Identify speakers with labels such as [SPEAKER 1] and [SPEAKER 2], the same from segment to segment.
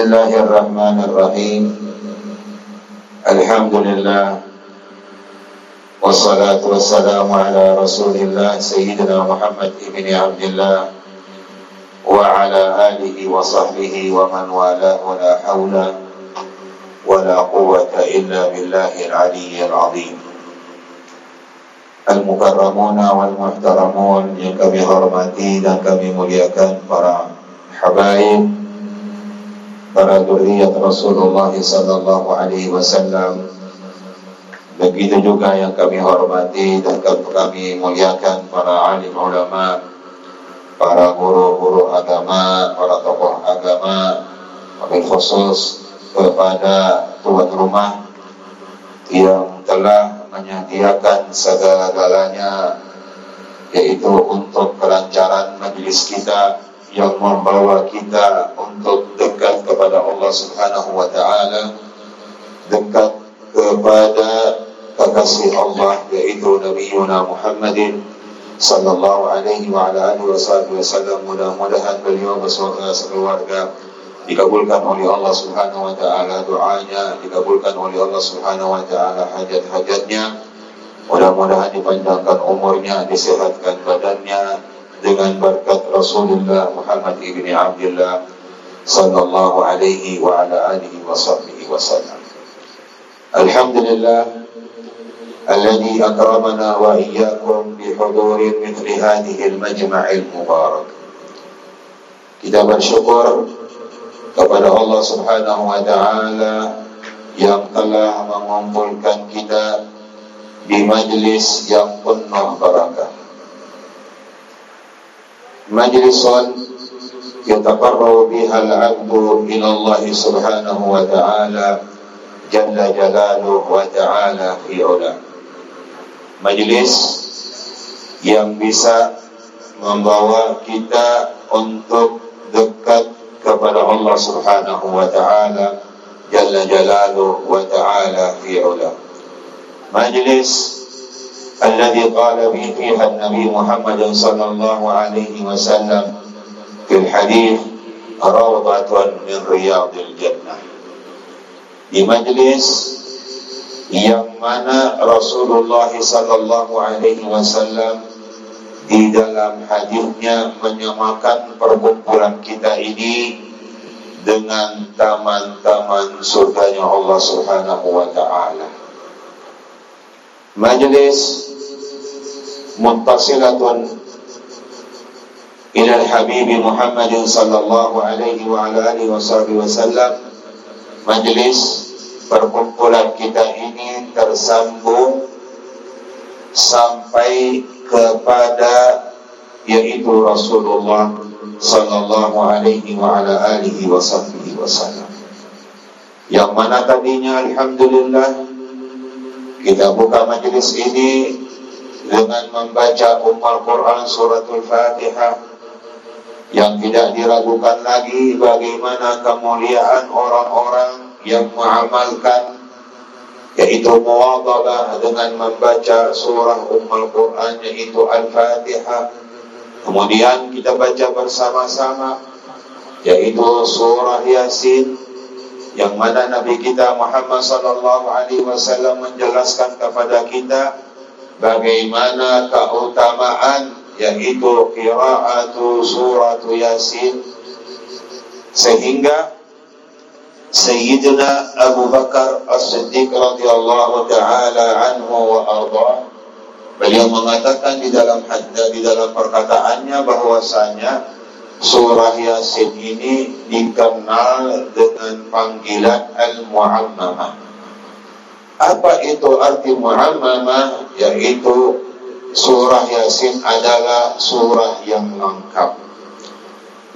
[SPEAKER 1] الله الرحمن الرحيم. الحمد لله والصلاة والسلام على رسول الله سيدنا محمد بن عبد الله وعلى آله وصحبه ومن والاه ولا حول ولا قوة إلا بالله العلي العظيم. المكرمون والمحترمون yang kami hormati dan kami habaib para zuriat Rasulullah sallallahu alaihi wasallam. Begitu juga yang kami hormati dan kami muliakan para alim ulama para guru-guru agama para tokoh agama wabil khusus kepada tuan rumah yang telah menyediakan segala-galanya yaitu untuk kelancaran majlis kita yang membawa kita untuk dekat kepada Allah Subhanahu wa taala dekat kepada kekasih Allah yaitu Nabi Muhammadin sallallahu alaihi wa ala alihi wasallam mudah-mudahan beliau beserta sekeluarga. Dikabulkan oleh Allah Subhanahu wa taala doanya dikabulkan oleh Allah Subhanahu wa taala hajat-hajatnya. Mudah-mudahan dipanjangkan umurnya disehatkan badannya dengan berkat Rasulullah Muhammad ibn Abdullah sallallahu alaihi wa ala alihi wa sahbihi wasallam. Alhamdulillah الذي أكرمنا وإياكم بحضور مثل هذه المجمع المبارك Kita bersyukur kepada Allah Subhanahu wa taala yang telah mengumpulkan kita di majlis yang penuh barakah. majlisun biha al-'abdu ila Allah subhanahu wa ta'ala jalla wa ta'ala. Majlis yang bisa membawa kita untuk dekat kepada Allah Subhanahu wa taala jalla Jalalu wa ta'ala fi 'ula. Majlis الذي قال به فيها النبي محمد صلى الله عليه وسلم في الحديث روضة من رياض الجنة di majlis yang mana Rasulullah sallallahu alaihi wasallam di dalam hadisnya menyamakan perkumpulan kita ini dengan taman-taman surganya Allah Subhanahu wa taala. Majlis متصلة إلى الحبيب محمد Muhammad sallallahu alaihi وعلى آله وصحبه وسلم. wasallam majelis perkumpulan kita ini tersambung sampai kepada yaitu Rasulullah sallallahu alaihi wa ala alihi wa wasallam yang mana tadinya alhamdulillah kita buka majelis ini dengan membaca Ummul Quran suratul Fatihah. Yang tidak diragukan lagi bagaimana kemuliaan orang-orang yang mengamalkan yaitu muwadabah dengan membaca surah Ummul Quran yaitu Al-Fatihah. Kemudian kita baca bersama-sama yaitu surah Yasin yang mana Nabi kita Muhammad sallallahu alaihi wasallam menjelaskan kepada kita bagaimana keutamaan yaitu qiraatu surat Yasin. Sehingga Sayyidina Abu Bakar As-Siddiq radhiyallahu taala anhu wa arda. Beliau mengatakan di dalam hadda di dalam perkataannya bahwasanya surah Yasin ini dikenal dengan panggilan Al-Mu'ammamah apa itu arti mu'ammamah? Yaitu surah Yasin adalah surah yang lengkap.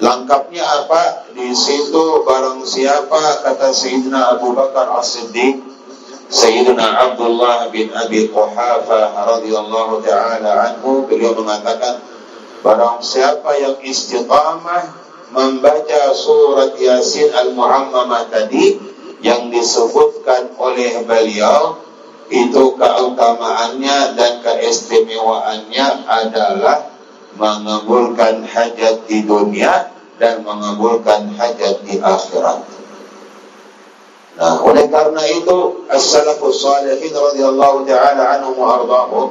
[SPEAKER 1] Lengkapnya apa? Di situ barang siapa kata Sayyidina Abu Bakar As-Siddiq Sayyidina Abdullah bin Abi Quhafa radhiyallahu taala anhu beliau mengatakan barang siapa yang istiqamah membaca surat Yasin al-Mu'ammamah tadi yang disebutkan oleh beliau itu keutamaannya dan keistimewaannya adalah mengabulkan hajat di dunia dan mengabulkan hajat di akhirat. Nah, oleh karena itu as-salafus salihin radhiyallahu taala anhum wa ardahum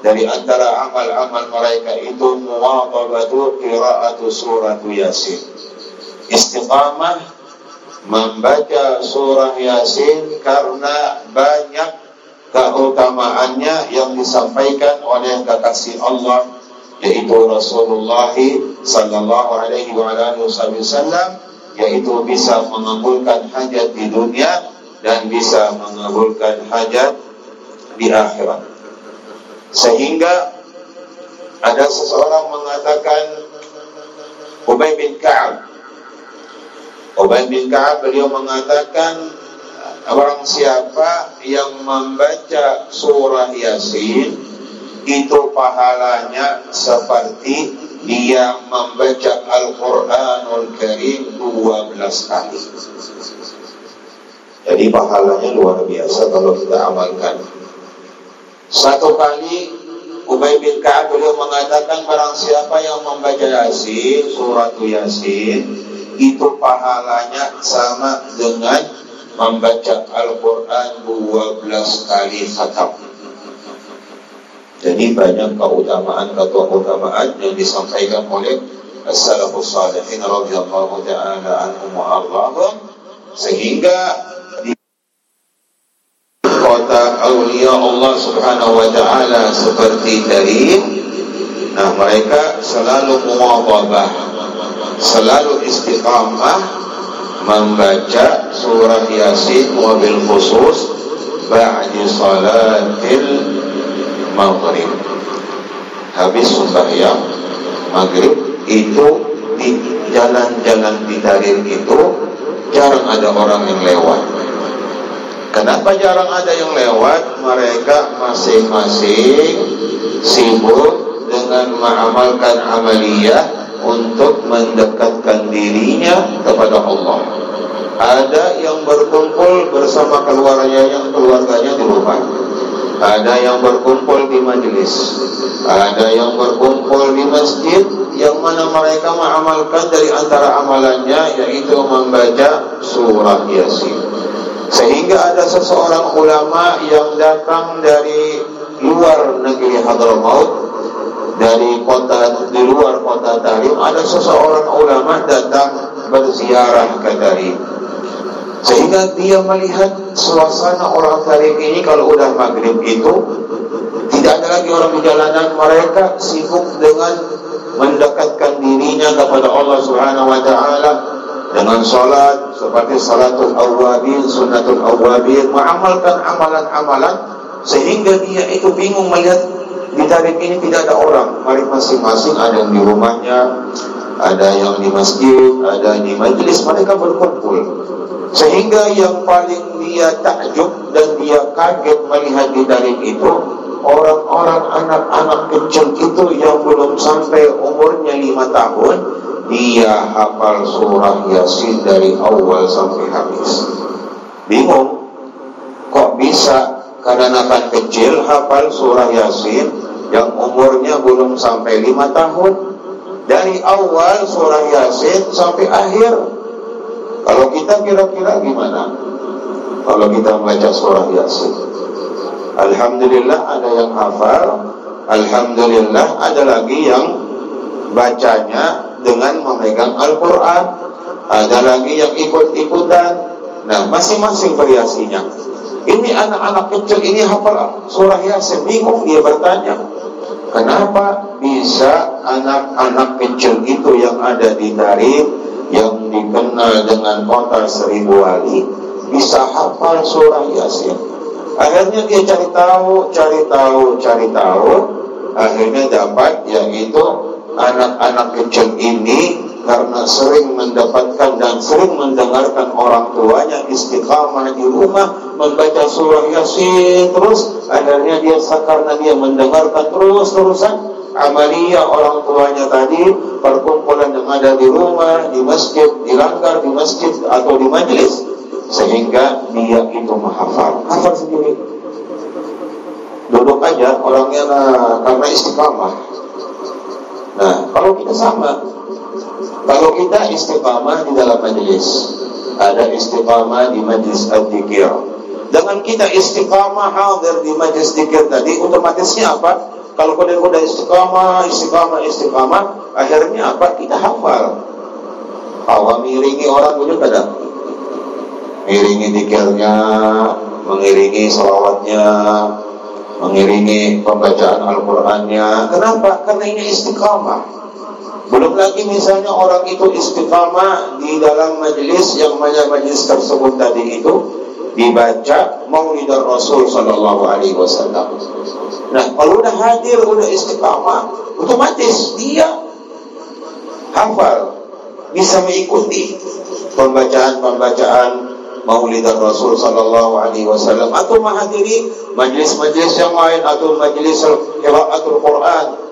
[SPEAKER 1] dari antara amal-amal mereka itu muwadabatu qiraatu surat Yasin. Istiqamah membaca surah Yasin karena banyak keutamaannya yang disampaikan oleh kekasih Allah yaitu Rasulullah sallallahu alaihi wasallam yaitu bisa mengabulkan hajat di dunia dan bisa mengabulkan hajat di akhirat. Sehingga ada seseorang mengatakan Ubay bin Ka'ab Ubay bin Ka'ab beliau mengatakan orang siapa yang membaca surah Yasin itu pahalanya seperti dia membaca Al-Quranul Karim 12 kali. Jadi pahalanya luar biasa kalau kita amalkan. Satu kali Ubay bin Ka'ab beliau mengatakan barang siapa yang membaca Yasin, surat Yasin, itu pahalanya sama dengan membaca Al-Quran 12 kali khatam. Jadi banyak keutamaan keutamaan yang disampaikan oleh as-salafus salihin radhiyallahu taala anhum wa sehingga kota aulia Allah Subhanahu wa taala seperti tadi nah mereka selalu muwadhabah selalu istiqamah membaca surah Yasin wabil khusus ba'di salatil maghrib. Habis sembahyang maghrib itu di jalan-jalan di itu jarang ada orang yang lewat kenapa jarang ada yang lewat? Mereka masing-masing sibuk dengan mengamalkan amaliyah untuk mendekatkan dirinya kepada Allah. Ada yang berkumpul bersama keluarganya yang keluarganya di rumah. Ada yang berkumpul di majlis, ada yang berkumpul di masjid yang mana mereka mengamalkan dari antara amalannya yaitu membaca surah Yasin. Sehingga ada seseorang ulama yang datang dari luar negeri Hadramaut dari kota di luar kota Tarim. Ada seseorang ulama datang berziarah ke Tarim. Sehingga dia melihat suasana orang Tarim ini kalau udah maghrib itu tidak ada lagi orang di jalanan. Mereka sibuk dengan mendekatkan dirinya kepada Allah Subhanahu wa taala dengan salat seperti salatul awwabin, sunnatul awwabin, mengamalkan amalan-amalan sehingga dia itu bingung melihat di tarik ini tidak ada orang, mereka masing-masing ada yang di rumahnya, ada yang di masjid, ada di majlis, mereka berkumpul. Sehingga yang paling dia takjub dan dia kaget melihat di dalam itu Orang-orang anak-anak kecil itu yang belum sampai umurnya lima tahun Dia hafal surah Yasin dari awal sampai habis. Bingung? Kok bisa? Kanak-kanak kecil hafal surah Yasin Yang umurnya belum sampai lima tahun. Dari awal surah Yasin sampai akhir. Kalau kita kira-kira gimana? Kalau kita membaca surah Yasin. Alhamdulillah ada yang hafal, Alhamdulillah ada lagi yang bacanya dengan memegang Al-Quran, ada lagi yang ikut-ikutan. Nah, masing-masing variasinya. Ini anak-anak kecil ini hafal surah Yasin, bingung dia bertanya. Kenapa bisa anak-anak kecil itu yang ada di Tarif yang dikenal dengan kota seribu wali bisa hafal surah Yasin. Akhirnya dia cari tahu, cari tahu, cari tahu, akhirnya dapat yaitu anak-anak kecil ini karena sering mendapatkan dan sering mendengarkan orang tuanya istiqamah di rumah membaca surah Yasin terus akhirnya dia karena dia mendengarkan terus terusan amalia orang tuanya tadi perkumpulan yang ada di rumah, di masjid, di langgar, di masjid atau di majlis sehingga dia itu menghafal. Hafal sendiri. Duduk aja orangnya nah, karena istiqamah nah kalau kita sama kalau kita istiqamah di dalam majlis ada istiqamah di majlis al-dikir. Dengan kita istiqamah hadir di majlis dikir tadi, otomatisnya apa? Kalau udah istiqamah, istiqamah, istiqamah, akhirnya apa? Kita hafal. Awam miringi orang punya kada? Miringi dikirnya, mengiringi salawatnya, mengiringi pembacaan Al-Qur'annya. Kenapa? Karena ini istiqamah. Belum lagi misalnya orang itu istiqamah di dalam majelis yang mana majelis tersebut tadi itu dibaca Maulid Rasul Sallallahu Alaihi Wasallam. Nah, kalau udah hadir, udah istiqamah, otomatis dia hafal, bisa mengikuti pembacaan-pembacaan Maulid Rasul Sallallahu Alaihi Wasallam. Atau menghadiri majlis-majlis yang lain atau majlis qiraatul Quran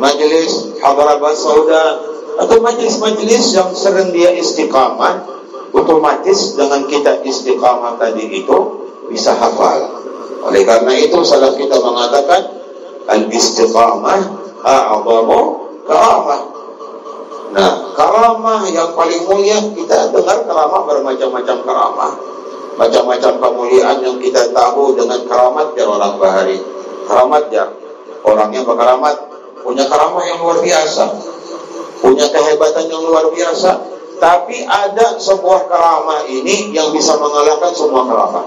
[SPEAKER 1] majlis hadarabat sauda atau majlis-majlis yang sering dia istiqamah. Otomatis dengan kita istiqamah tadi itu bisa hafal. Oleh karena itu salah kita mengatakan al istiqamah a'zamu karamah nah karamah yang paling mulia kita dengar karamah bermacam-macam karamah macam-macam kemuliaan yang kita tahu dengan keramat ya orang bahari keramat ya orangnya berkeramat punya karamah yang luar biasa, punya kehebatan yang luar biasa. Tapi ada sebuah karamah ini yang bisa mengalahkan semua karamah.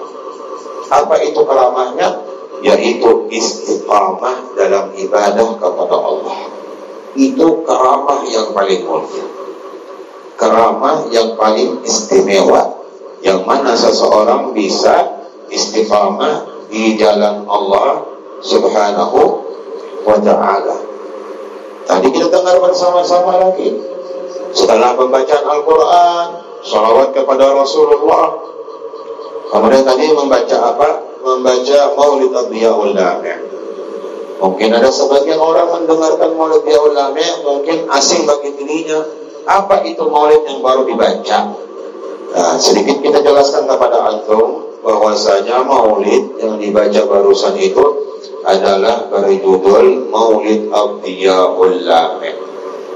[SPEAKER 1] Apa itu karamahnya? Yaitu istiqamah dalam ibadah kepada Allah. Itu karamah yang paling mulia. Karamah yang paling istimewa. Yang mana seseorang bisa istiqamah di jalan Allah subhanahu wa ta'ala. Tadi kita dengar bersama-sama lagi. Setelah pembacaan Al-Quran, salawat kepada Rasulullah. Kemudian tadi membaca apa? Membaca Maulid Abiyaul Lami'. Mungkin ada sebagian orang mendengarkan Maulid Abiyaul Lami' mungkin asing bagi dirinya. Apa itu Maulid yang baru dibaca? Nah, sedikit kita jelaskan kepada antum bahwasanya Maulid yang dibaca barusan itu adalah berjudul Maulid Abdiyaul Lame.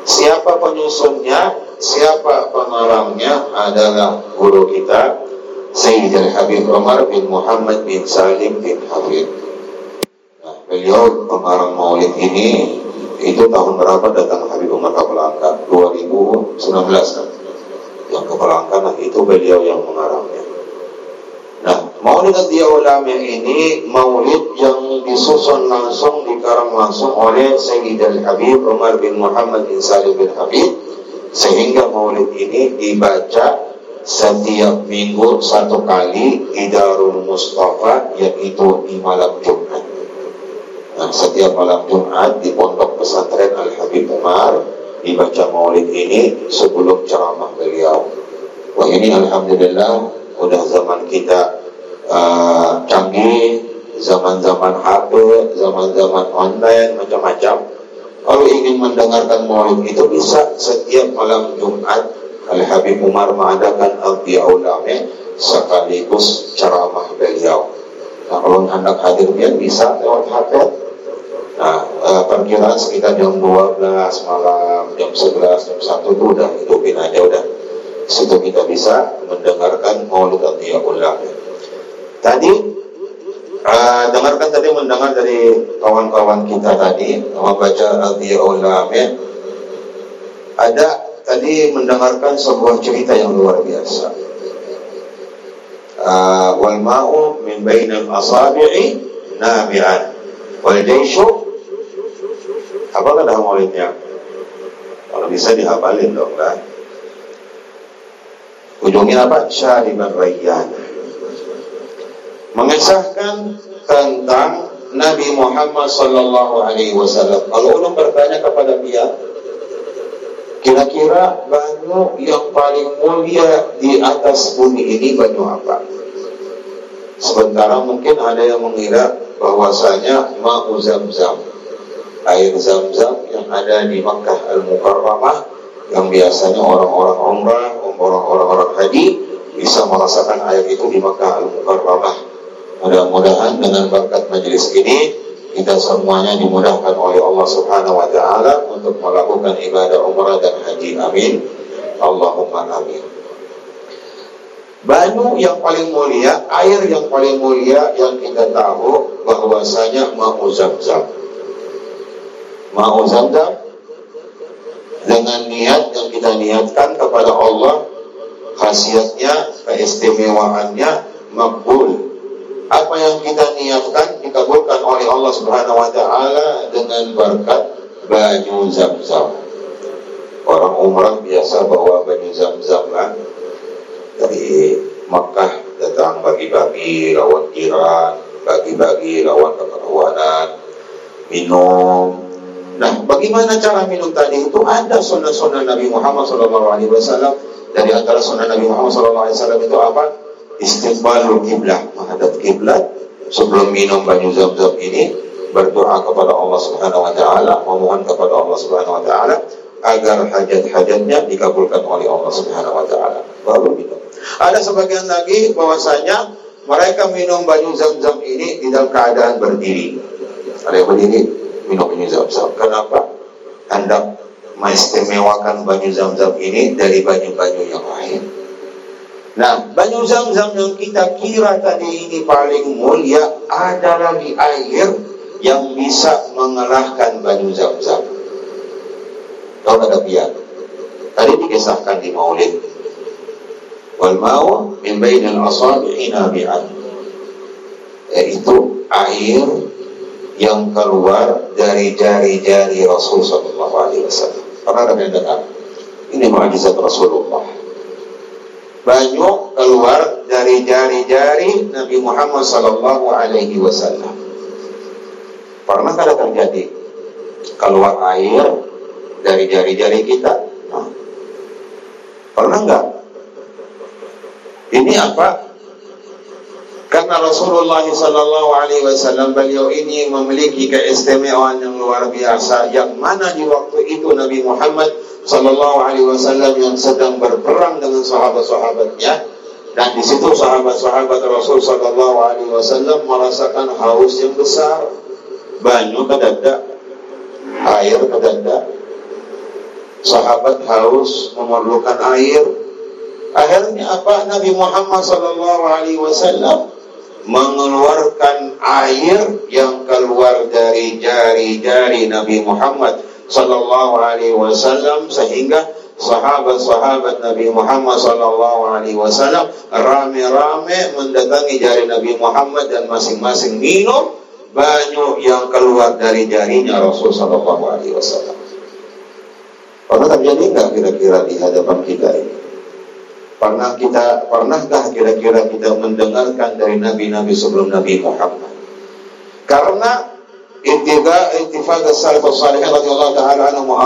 [SPEAKER 1] Siapa penyusunnya, siapa pengarangnya adalah guru kita Sayyidil Habib Umar bin Muhammad bin Salim bin Habib. Beliau pengarang Maulid ini itu tahun berapa datang Habib Umar ke Belangka? 2019 kan? Yang ke Belangka, nah itu beliau yang mengarangnya. Nah, Maulid Dia Ulama ini maulid yang disusun langsung dikarang langsung oleh Sayyid Habib Umar bin Muhammad bin Salim bin Habib sehingga maulid ini dibaca setiap minggu satu kali di Darul Mustafa yaitu di malam Jumat. Nah, setiap malam Jumat di pondok pesantren Al Habib Umar dibaca maulid ini sebelum ceramah beliau. Wah ini alhamdulillah udah zaman kita uh, canggih, zaman-zaman HP, zaman-zaman online, macam-macam. Kalau ingin mendengarkan maulid itu bisa setiap malam Jumat Al Habib Umar mengadakan al ulame sekaligus ceramah beliau. Nah, kalau hendak hadir dia bisa lewat HP. Nah, uh, perkiraan sekitar jam 12 malam, jam 11, jam 1 itu udah hidupin aja udah situ kita bisa mendengarkan maulid Atiyahullah. Tadi uh, dengarkan tadi mendengar dari kawan-kawan kita tadi membaca Atiyahullah ada tadi mendengarkan sebuah cerita yang luar biasa. Uh, wal ma'u min bainal asabi'i nabi'an wal jaishu apa kata maulidnya? Kalau bisa dihafalin dong kan? Ujungnya apa? Syariban Rayyan. Mengisahkan tentang Nabi Muhammad Sallallahu Alaihi Wasallam. Kalau ulun bertanya kepada dia, kira-kira banyu yang paling mulia di atas bumi ini banyu apa? Sementara mungkin ada yang mengira bahwasanya ma'u zam-zam, air zam-zam yang ada di Makkah Al-Mukarramah yang biasanya orang-orang umrah orang-orang haji bisa merasakan air itu di Makkah Al-Mukarramah. Mudah-mudahan dengan berkat majelis ini kita semuanya dimudahkan oleh Allah Subhanahu wa taala untuk melakukan ibadah umrah dan haji. Amin. Allahumma amin. Banyu yang paling mulia, air yang paling mulia yang kita tahu bahwasanya mau zam-zam. Mau zam-zam dengan niat yang kita niatkan kepada Allah khasiatnya, keistimewaannya makbul. Apa yang kita niatkan dikabulkan oleh Allah Subhanahu wa taala dengan berkat banyu zam-zam. Orang umrah biasa bawa banyu zam-zam kan dari Makkah datang bagi-bagi lawan jiran, bagi-bagi lawan kekawanan, minum. Nah, bagaimana cara minum tadi itu ada sunnah-sunnah Nabi Muhammad SAW. Dari antara sunnah Nabi Muhammad SAW itu apa? Istiqbalul kiblat, menghadap kiblat sebelum minum banyu zam-zam ini berdoa kepada Allah Subhanahu wa taala, memohon kepada Allah Subhanahu wa taala agar hajat-hajatnya dikabulkan oleh Allah Subhanahu wa taala. Baru minum. Ada sebagian lagi bahwasanya mereka minum banyu zam-zam ini di dalam keadaan berdiri. Ada yang berdiri minum banyu zam-zam. Kenapa? Hendak mengistimewakan banyu zam-zam ini dari banyu-banyu yang lain. Nah, banyu zam-zam yang kita kira tadi ini paling mulia ada lagi air yang bisa mengalahkan banyu zam-zam. Tahu ada biar. Tadi dikisahkan di maulid wal ma'u min bainal asabi'i nabi'an yaitu air yang keluar dari jari-jari Rasul sallallahu alaihi wasallam. Pernah ada yang? Ini mukjizat Rasulullah. Banyak keluar dari jari-jari Nabi Muhammad sallallahu alaihi wasallam. Pernah ada terjadi keluar air dari jari-jari kita? Pernah enggak? Ini apa? Karena Rasulullah Sallallahu Alaihi Wasallam beliau ini memiliki keistimewaan yang luar biasa. Yang mana di waktu itu Nabi Muhammad Sallallahu Alaihi Wasallam yang sedang berperang dengan sahabat-sahabatnya dan di situ sahabat-sahabat Rasul Sallallahu Alaihi Wasallam merasakan haus yang besar, banyu kedada, air kedada. Sahabat haus memerlukan air, Akhirnya apa? Nabi Muhammad sallallahu alaihi wasallam mengeluarkan air yang keluar dari jari-jari Nabi Muhammad sallallahu alaihi wasallam sehingga sahabat-sahabat Nabi Muhammad sallallahu alaihi wasallam rame-rame mendatangi jari Nabi Muhammad dan masing-masing minum banyak yang keluar dari jarinya Rasul sallallahu alaihi wasallam. Pernah terjadi nggak kira-kira di hadapan kita ini? Pernah kita, pernahkah kira-kira kita mendengarkan dari nabi-nabi sebelum Nabi Muhammad? Karena ittiba ittifaq as-salafus salihin radhiyallahu taala anhum wa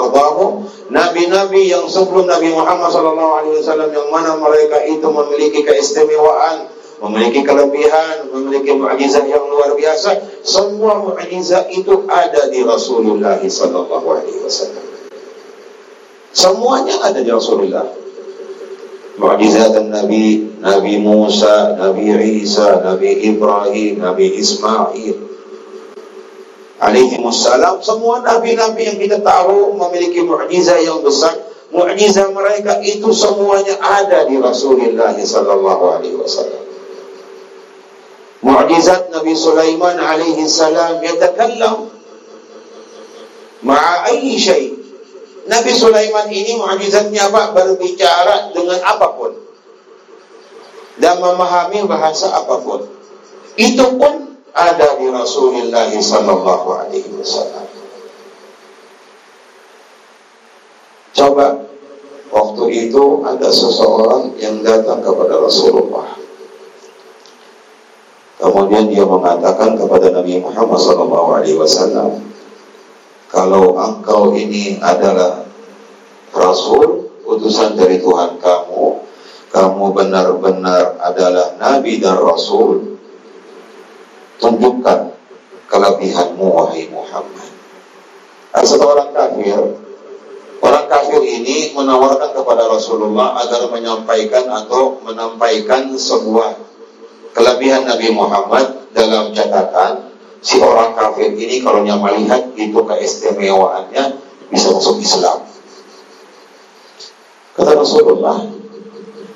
[SPEAKER 1] nabi-nabi yang sebelum Nabi Muhammad sallallahu alaihi wasallam yang mana mereka itu memiliki keistimewaan memiliki kelebihan, memiliki mukjizat yang luar biasa. Semua mukjizat itu ada di Rasulullah sallallahu alaihi wasallam. Semuanya ada di Rasulullah. Mukjizat Nabi Nabi Musa, Nabi Isa, Nabi Ibrahim, Nabi Ismail alaihi wassalam semua nabi-nabi yang kita tahu memiliki mukjizat yang besar mukjizat mereka itu semuanya ada di Rasulullah sallallahu alaihi wasallam mukjizat Nabi Sulaiman alaihi salam yatakallam ma'a ayyi syai' Nabi Sulaiman ini mukjizatnya apa? Berbicara dengan apa pun dan memahami bahasa apa pun. Itu pun ada di Rasulullah sallallahu alaihi wasallam. Coba waktu itu ada seseorang yang datang kepada Rasulullah. Kemudian dia mengatakan kepada Nabi Muhammad sallallahu alaihi wasallam, kalau engkau ini adalah Rasul, utusan dari Tuhan kamu, kamu benar-benar adalah Nabi dan Rasul, tunjukkan kelebihanmu wahai Muhammad. Ada satu orang kafir, orang kafir ini menawarkan kepada Rasulullah agar menyampaikan atau menampaikan sebuah kelebihan Nabi Muhammad dalam catatan si orang kafir ini kalau yang melihat itu keistimewaannya bisa masuk Islam. Kata Rasulullah,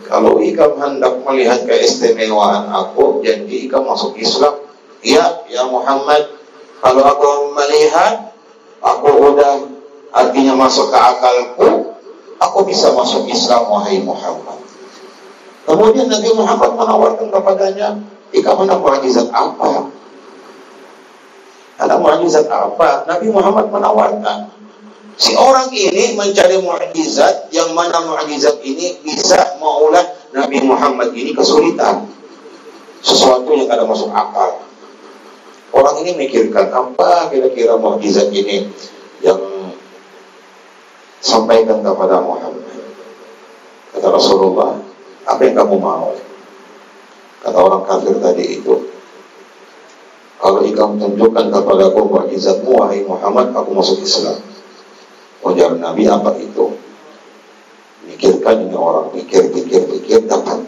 [SPEAKER 1] Kalau ikam hendak melihat keistimewaan aku, jadi ikam masuk Islam. Iya, ya Muhammad. Kalau aku melihat, aku udah artinya masuk ke akalku, aku bisa masuk Islam, wahai Muhammad. Kemudian Nabi Muhammad menawarkan kepadanya, ikam hendak mukjizat apa? Ada mukjizat apa? Nabi Muhammad menawarkan, Si orang ini mencari mukjizat yang mana mukjizat ini bisa mengolah Nabi Muhammad ini kesulitan. Sesuatu yang kada masuk akal. Orang ini mikirkan apa kira-kira mukjizat ini yang sampaikan kepada Muhammad. Kata Rasulullah, apa yang kamu mau? Kata orang kafir tadi itu, kalau ikam tunjukkan kepada aku mukjizatmu, wahai Muhammad, aku masuk Islam. Ujar Nabi apa itu? Pikirkan ini orang pikir, pikir, pikir dapat.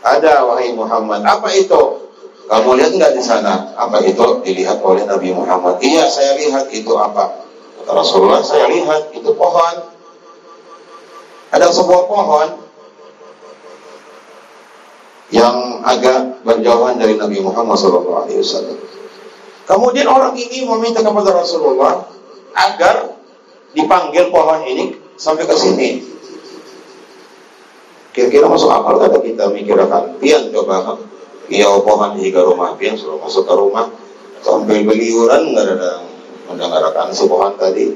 [SPEAKER 1] Ada wahai Muhammad. Apa itu? Kamu lihat nggak di sana? Apa itu? Dilihat oleh Nabi Muhammad. Iya, saya lihat itu apa? Kata Rasulullah, saya lihat itu pohon. Ada sebuah pohon yang agak berjauhan dari Nabi Muhammad SAW. Kemudian orang ini meminta kepada Rasulullah agar dipanggil pohon ini sampai ke sini. Kira-kira masuk akal kata kita mikirkan, pian coba iya pohon ke rumah pian suruh masuk ke rumah sampai beliuran nggak ada mendengarkan si pohon tadi.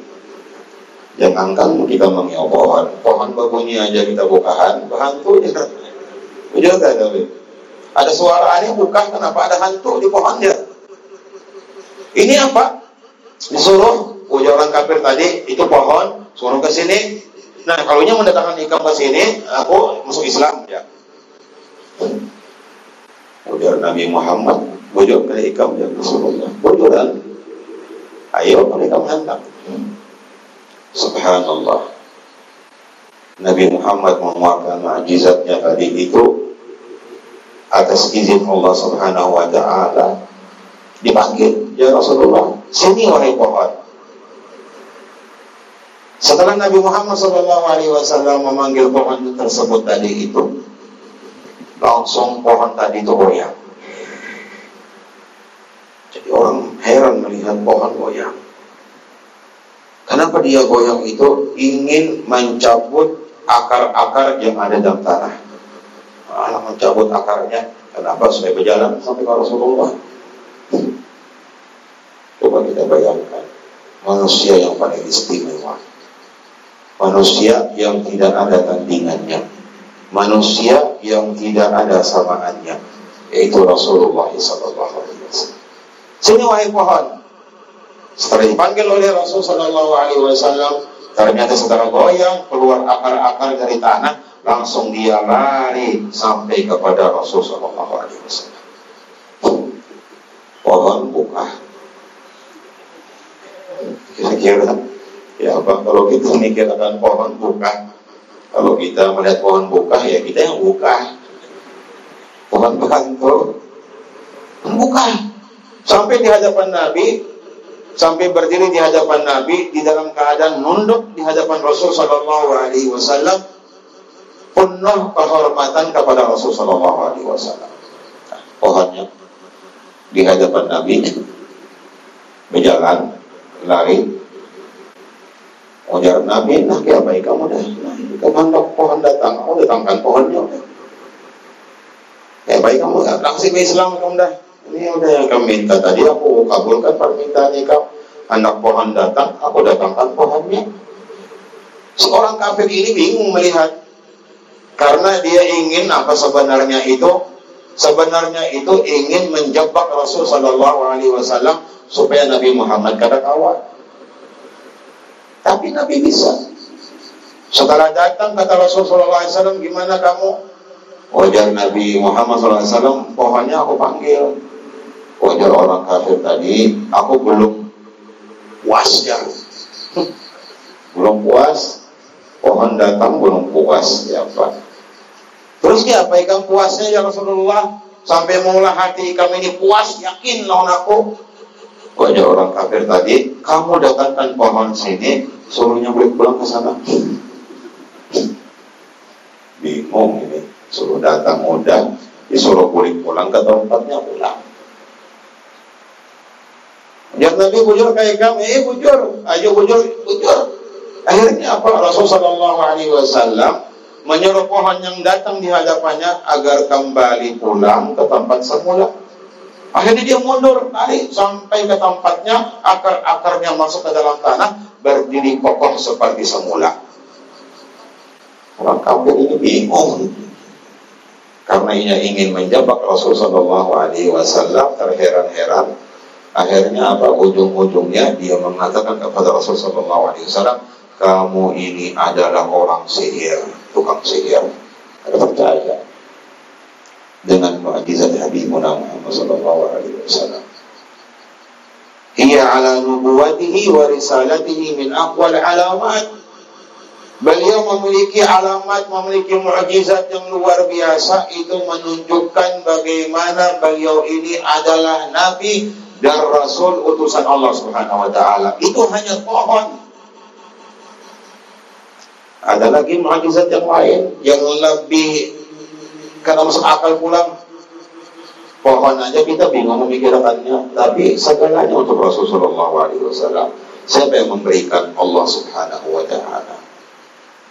[SPEAKER 1] Jangankan kita mengiau pohon, pohon babunyi aja kita bukahan, hantu ya. Betul tak Ada suara aneh bukan kenapa ada hantu di pohonnya. Ini apa? Disuruh punya orang kafir tadi itu pohon suruh ke sini. Nah kalau nya mendatangkan ikam ke sini aku masuk Islam ya. Ujar Nabi Muhammad bujur ke ikam ya Rasulullah. Bujuran ayo ikam hendak subhanallah. Nabi Muhammad menguatkan mujizatnya tadi itu atas izin Allah Subhanahu wa taala dipanggil ya Rasulullah sini wahai pohon setelah Nabi Muhammad SAW memanggil pohon tersebut tadi itu, langsung pohon tadi itu goyang. Jadi orang heran melihat pohon goyang. Kenapa dia goyang itu? Ingin mencabut akar-akar yang ada dalam tanah. Allah mencabut akarnya. Kenapa? Supaya berjalan sampai ke Rasulullah. Coba kita bayangkan. Manusia yang paling istimewa manusia yang tidak ada tandingannya manusia yang tidak ada samaannya yaitu Rasulullah sallallahu alaihi wasallam sini wahai pohon setelah dipanggil oleh Rasul sallallahu alaihi wasallam ternyata setelah goyang keluar akar-akar dari tanah langsung dia lari sampai kepada Rasul sallallahu alaihi wasallam. Pohon buka. Kira-kira Ya apa kalau kita mikir akan pohon buka, kalau kita melihat pohon buka ya kita yang buka. Pohon bekanto buka. Sampai di hadapan Nabi, sampai berdiri di hadapan Nabi di dalam keadaan nunduk di hadapan Rasul Shallallahu Alaihi Wasallam penuh kehormatan kepada Rasul Shallallahu Alaihi Wasallam. Nah, pohonnya di hadapan Nabi berjalan lari Ujar Nabi, nah ya baik kamu dah. Ke mana pohon datang, kamu datangkan pohonnya. Ya baik kamu langsung ke Islam kamu dah. Ini udah yang kamu minta tadi, aku kabulkan permintaan kamu. Anak pohon datang, aku datangkan pohonnya. Seorang kafir ini bingung melihat karena dia ingin apa sebenarnya itu sebenarnya itu ingin menjebak Rasul Shallallahu Alaihi Wasallam supaya Nabi Muhammad kada kawat tapi Nabi bisa. Setelah datang kata Rasulullah SAW, gimana kamu? Wajar Nabi Muhammad SAW, pohonnya aku panggil. Wajar orang kafir tadi, aku belum puas ya. belum puas, pohon datang belum puas ya Pak. Terus ya apa ikan puasnya ya Rasulullah? Sampai mula hati kami ini puas, yakin lawan aku. Wajar orang kafir tadi, kamu datangkan pohon sini, suruhnya balik pulang ke sana. bingung ini suruh datang udah disuruh pulang pulang ke tempatnya pulang yang Nabi bujur kayak kami, eh bujur, ayo bujur, bujur. Akhirnya apa? Rasulullah Shallallahu Alaihi Wasallam menyuruh pohon yang datang di hadapannya agar kembali pulang ke tempat semula. Akhirnya dia mundur, tarik sampai ke tempatnya, akar-akarnya masuk ke dalam tanah, berdiri kokoh seperti semula. Orang kafir ini bingung. Karena ia ingin menjebak Rasulullah Shallallahu Alaihi Wasallam terheran-heran Akhirnya apa ujung-ujungnya dia mengatakan kepada Rasulullah SAW, kamu ini adalah orang sihir, tukang sihir. Ada percaya dengan mukjizat Habibuna Muhammad sallallahu alaihi wasallam. Hiya ala nubuwatihi wa risalatihi min aqwal alamat. Beliau memiliki alamat, memiliki mukjizat yang luar biasa itu menunjukkan bagaimana beliau ini adalah nabi dan Rasul utusan Allah Subhanahu wa taala. Itu hanya pohon. Ada lagi mukjizat yang lain yang lebih karena masuk akal pulang. Pohon aja kita bingung memikirkannya, tapi segalanya untuk Rasulullah SAW. Siapa yang memberikan Allah Subhanahu wa taala?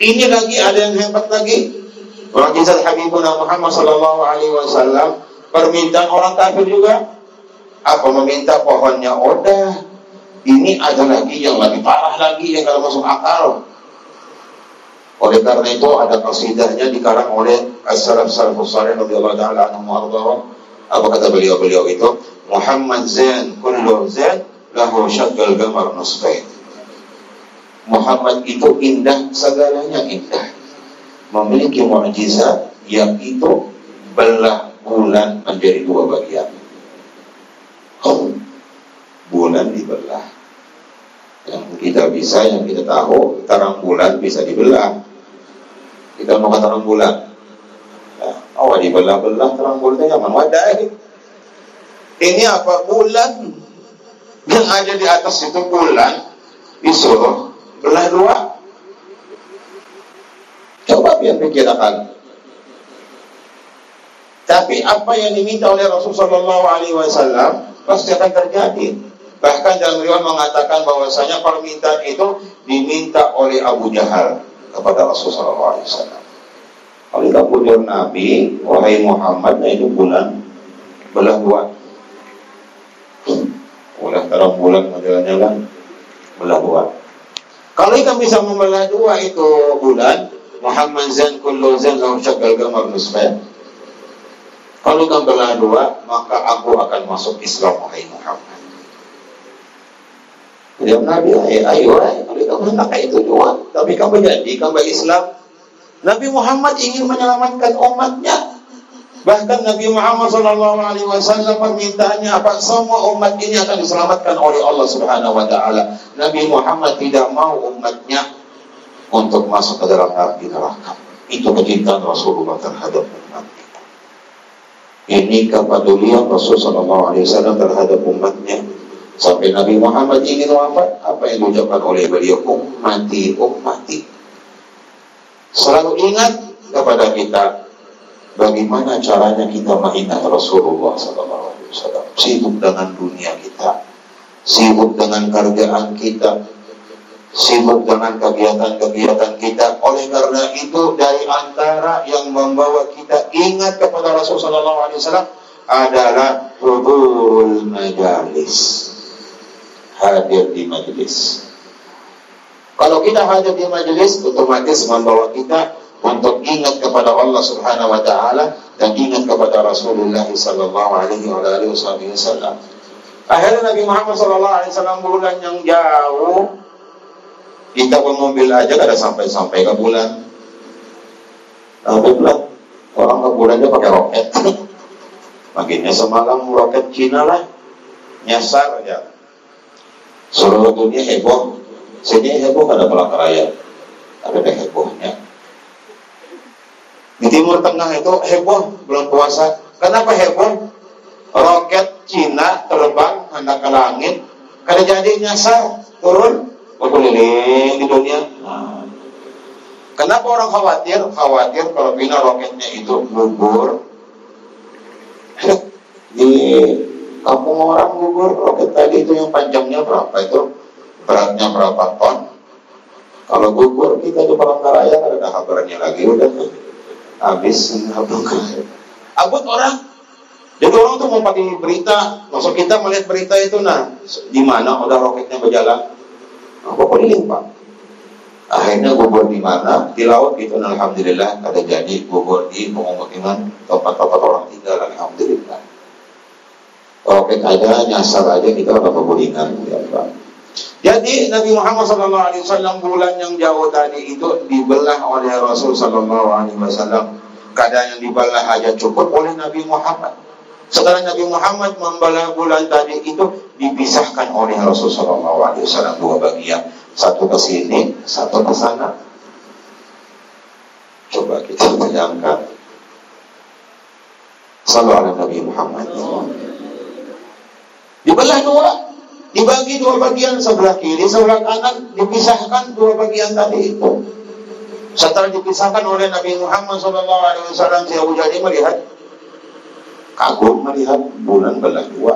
[SPEAKER 1] Ini lagi ada yang hebat lagi. Mukjizat Habibuna Muhammad sallallahu alaihi wasallam, permintaan orang kafir juga apa meminta pohonnya? Oda ini ada lagi yang lebih parah lagi yang kalau masuk akal. Oleh karena itu ada kasidahnya dikarang oleh as-salaf salafus salih radhiyallahu taala anhum wa apa kata beliau-beliau itu? Muhammad Zain kullu Zain lahu syaqqal gamar nusfain Muhammad itu indah segalanya indah. Memiliki mukjizat yang itu belah bulan menjadi dua bagian bulan dibelah. Yang kita bisa yang kita tahu terang bulan bisa dibelah. Kita mau terang bulan? Ya, oh dibelah-belah terang bulan zaman wadai ini. Apa bulan? Yang ada di atas itu bulan. Disuruh belah dua. Coba biar pikirkan. Tapi apa yang diminta oleh Rasulullah SAW pasti akan terjadi. Bahkan dalam riwayat mengatakan bahwasanya permintaan itu diminta oleh Abu Jahal kepada Rasulullah SAW. Kalau punya Nabi, wahai Muhammad, nah itu bulan belah dua. Udah terang bulan modelnya kan belah dua. Kalau kita bisa membelah dua itu bulan, Muhammad zan kullu zan lahu syakal gamar nusfah kalau kamu belah dua, maka aku akan masuk Islam wahai Muhammad. Dia Nabi, ayo, ayo, kalau kamu hendak itu juga, tapi kamu jadi kamu Islam. Nabi Muhammad ingin menyelamatkan umatnya. Bahkan Nabi Muhammad SAW permintaannya apa? Semua umat ini akan diselamatkan oleh Allah Subhanahu Wa Taala. Nabi Muhammad tidak mau umatnya untuk masuk ke dalam neraka. Itu kecintaan Rasulullah terhadap umat. Ini kepedulian Rasul Sallallahu Alaihi Wasallam terhadap umatnya. Sampai Nabi Muhammad ingin wafat, apa yang diucapkan oleh beliau? Ummati, ummati. Selalu ingat kepada kita bagaimana caranya kita mengingat Rasulullah Wasallam. Sibuk dengan dunia kita, sibuk dengan kerjaan kita, sibuk dengan kegiatan-kegiatan kita. Oleh karena itu dari antara yang membawa kita ingat kepada Rasulullah SAW adalah hudurul majalis. Hadir di majelis. Kalau kita hadir di majelis, otomatis membawa kita untuk ingat kepada Allah Subhanahu wa taala dan ingat kepada Rasulullah sallallahu alaihi wasallam. Akhirnya Nabi Muhammad sallallahu alaihi wasallam bulan yang jauh kita pun mobil aja kada sampai-sampai ke bulan. Sampai bulan. Orang ke bulan aja pakai roket. Makinnya semalam roket Cina lah. Nyasar ya. Seluruh dunia heboh. Sini heboh kada pulang raya. Tapi ada hebohnya. Di Timur Tengah itu heboh bulan puasa. Kenapa heboh? Roket Cina terbang hendak ke langit. Kada jadi nyasar turun berkeliling di dunia. Kenapa orang khawatir? Khawatir kalau bina roketnya itu gugur. Di kampung orang gugur roket tadi itu yang panjangnya berapa itu? Beratnya berapa ton? Kalau gugur kita di Palangkaraya ada kabarnya lagi udah habis Abut orang jadi orang tuh mau pakai berita, masuk kita melihat berita itu, nah di mana udah roketnya berjalan, nah, pokoknya pak. Akhirnya gugur di mana? Di laut itu, alhamdulillah ada jadi gugur di pemukiman tempat-tempat orang tinggal, alhamdulillah. Roket aja nyasar aja kita udah kebulingan, ya pak. Jadi Nabi Muhammad SAW bulan yang jauh tadi itu dibelah oleh Rasul SAW. Kadang yang dibelah aja cukup oleh Nabi Muhammad. Setelah Nabi Muhammad membelah bulan tadi itu dipisahkan oleh Rasulullah SAW dua bagian, satu ke sini, satu ke sana. Coba kita bayangkan. Salam Nabi Muhammad. Dibelah dua, dibagi dua bagian sebelah kiri, sebelah kanan, dipisahkan dua bagian tadi itu. Setelah dipisahkan oleh Nabi Muhammad SAW, si Abu melihat kagum melihat bulan belah dua.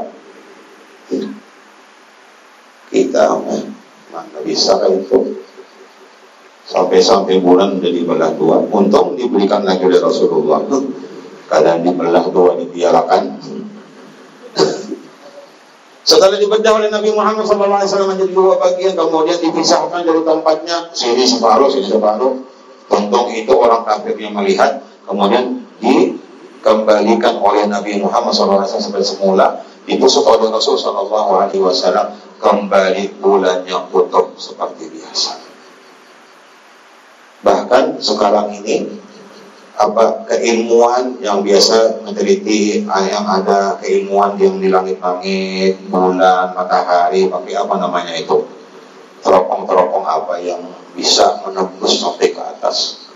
[SPEAKER 1] Kita eh, mana bisa itu? Sampai-sampai bulan jadi belah dua. Untung diberikan lagi oleh Rasulullah. Kadang dibelah dua dibiarkan setelah dibedah oleh Nabi Muhammad SAW menjadi dua bagian, kemudian dipisahkan dari tempatnya, sini separuh, sini separuh. Untung itu orang kafir yang melihat, kemudian di dikembalikan oleh Nabi Muhammad SAW seperti semula dibusuk oleh Rasul Wasallam kembali bulannya utuh seperti biasa. Bahkan sekarang ini apa keilmuan yang biasa meneliti yang ada keilmuan yang di langit-langit, bulan, matahari, tapi apa namanya itu teropong-teropong apa yang bisa menembus sampai ke atas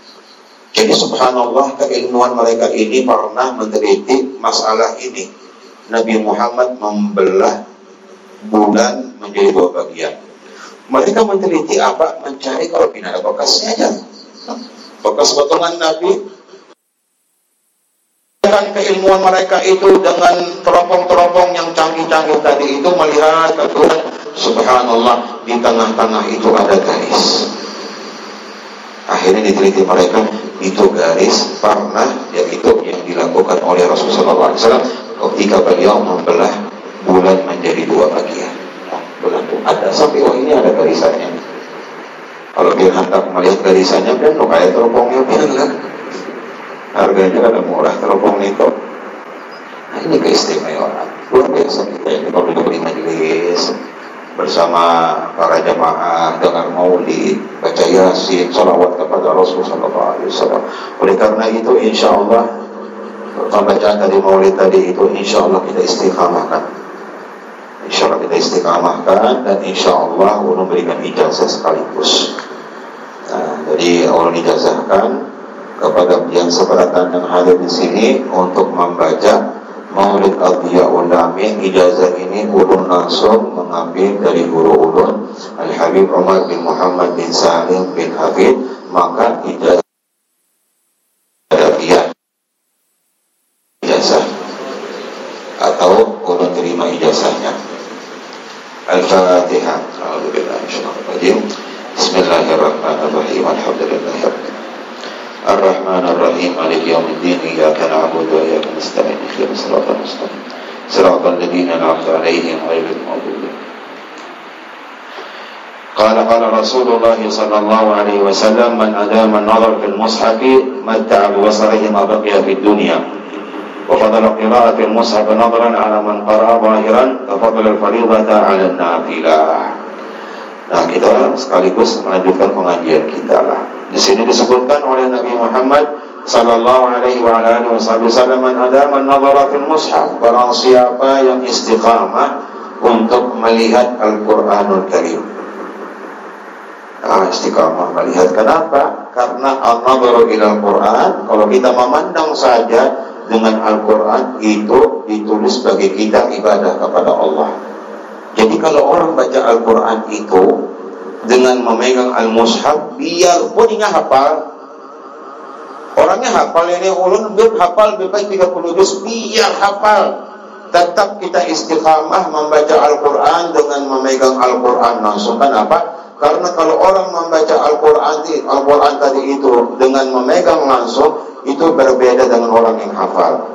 [SPEAKER 1] jadi subhanallah keilmuan mereka ini pernah meneliti masalah ini. Nabi Muhammad membelah bulan menjadi dua bagian. Mereka meneliti apa? Mencari kalau tidak ada bekasnya aja. Bekas potongan Nabi dengan keilmuan mereka itu dengan teropong-teropong yang canggih-canggih tadi itu melihat kebetulan subhanallah di tengah-tengah itu ada garis akhirnya diteliti mereka itu garis pernah yaitu yang dilakukan oleh Rasulullah SAW ketika beliau membelah bulan menjadi dua bagian. bulan itu ada sampai oh ini ada garisannya. Kalau dia hendak melihat garisannya, kan kayak teropongnya lah. Harganya ada murah teropong itu. Nah ini keistimewaan luar biasa kita ini kalau duduk di majelis bersama para jamaah dengan maulid, baca yasin, salawat kepada Rasulullah SAW. Oleh karena itu, insya Allah pembacaan dari maulid tadi itu insya Allah kita istiqamahkan. Insya Allah kita istiqamahkan dan insya Allah Allah memberikan ijazah sekaligus. Nah, jadi Allah ijazahkan kepada yang seberatan yang hadir di sini untuk membaca Maulid Adhiya Ulami ijazah ini ulun langsung mengambil dari guru ulun Al Habib Umar bin Muhammad bin Salim bin Hafid. Maka ijazah ijazah. Atau ulun terima ijazahnya. Al-Fatihah. Bismillahirrahmanirrahim. Alhamdulillahirrahmanirrahim الرحمن الرحيم مالك يوم الدين إياك نعبد وإياك نستعين اهدنا الصراط المستقيم صراط الذين أنعمت عليهم غير المغضوب قال قال رسول الله صلى الله عليه وسلم من أدام النظر في المصحف متع ببصره ما بقي في الدنيا وفضل قراءة المصحف نظرا على من قرأ ظاهرا كفضل الفريضة على النافلة Nah kita sekaligus melanjutkan pengajian kita lah. Di sini disebutkan oleh Nabi Muhammad Sallallahu alaihi wa alihi wasallam ada man nazara fil mushaf Barang siapa yang istiqamah Untuk melihat Al-Quranul Karim Nah istiqamah melihat Kenapa? Karena al-nazaru ila Al-Quran Kalau kita memandang saja Dengan Al-Quran Itu ditulis bagi kita ibadah kepada Allah Jadi kalau orang baca Al-Quran itu dengan memegang al-mushaf biarpun dia hafal Orangnya hafal ini ulun bir hafal lebih baik 30 juz biar hafal. Tetap kita istiqamah membaca Al-Quran dengan memegang Al-Quran langsung kan apa? Karena kalau orang membaca Al-Quran Al-Quran tadi itu dengan memegang langsung itu berbeda dengan orang yang hafal.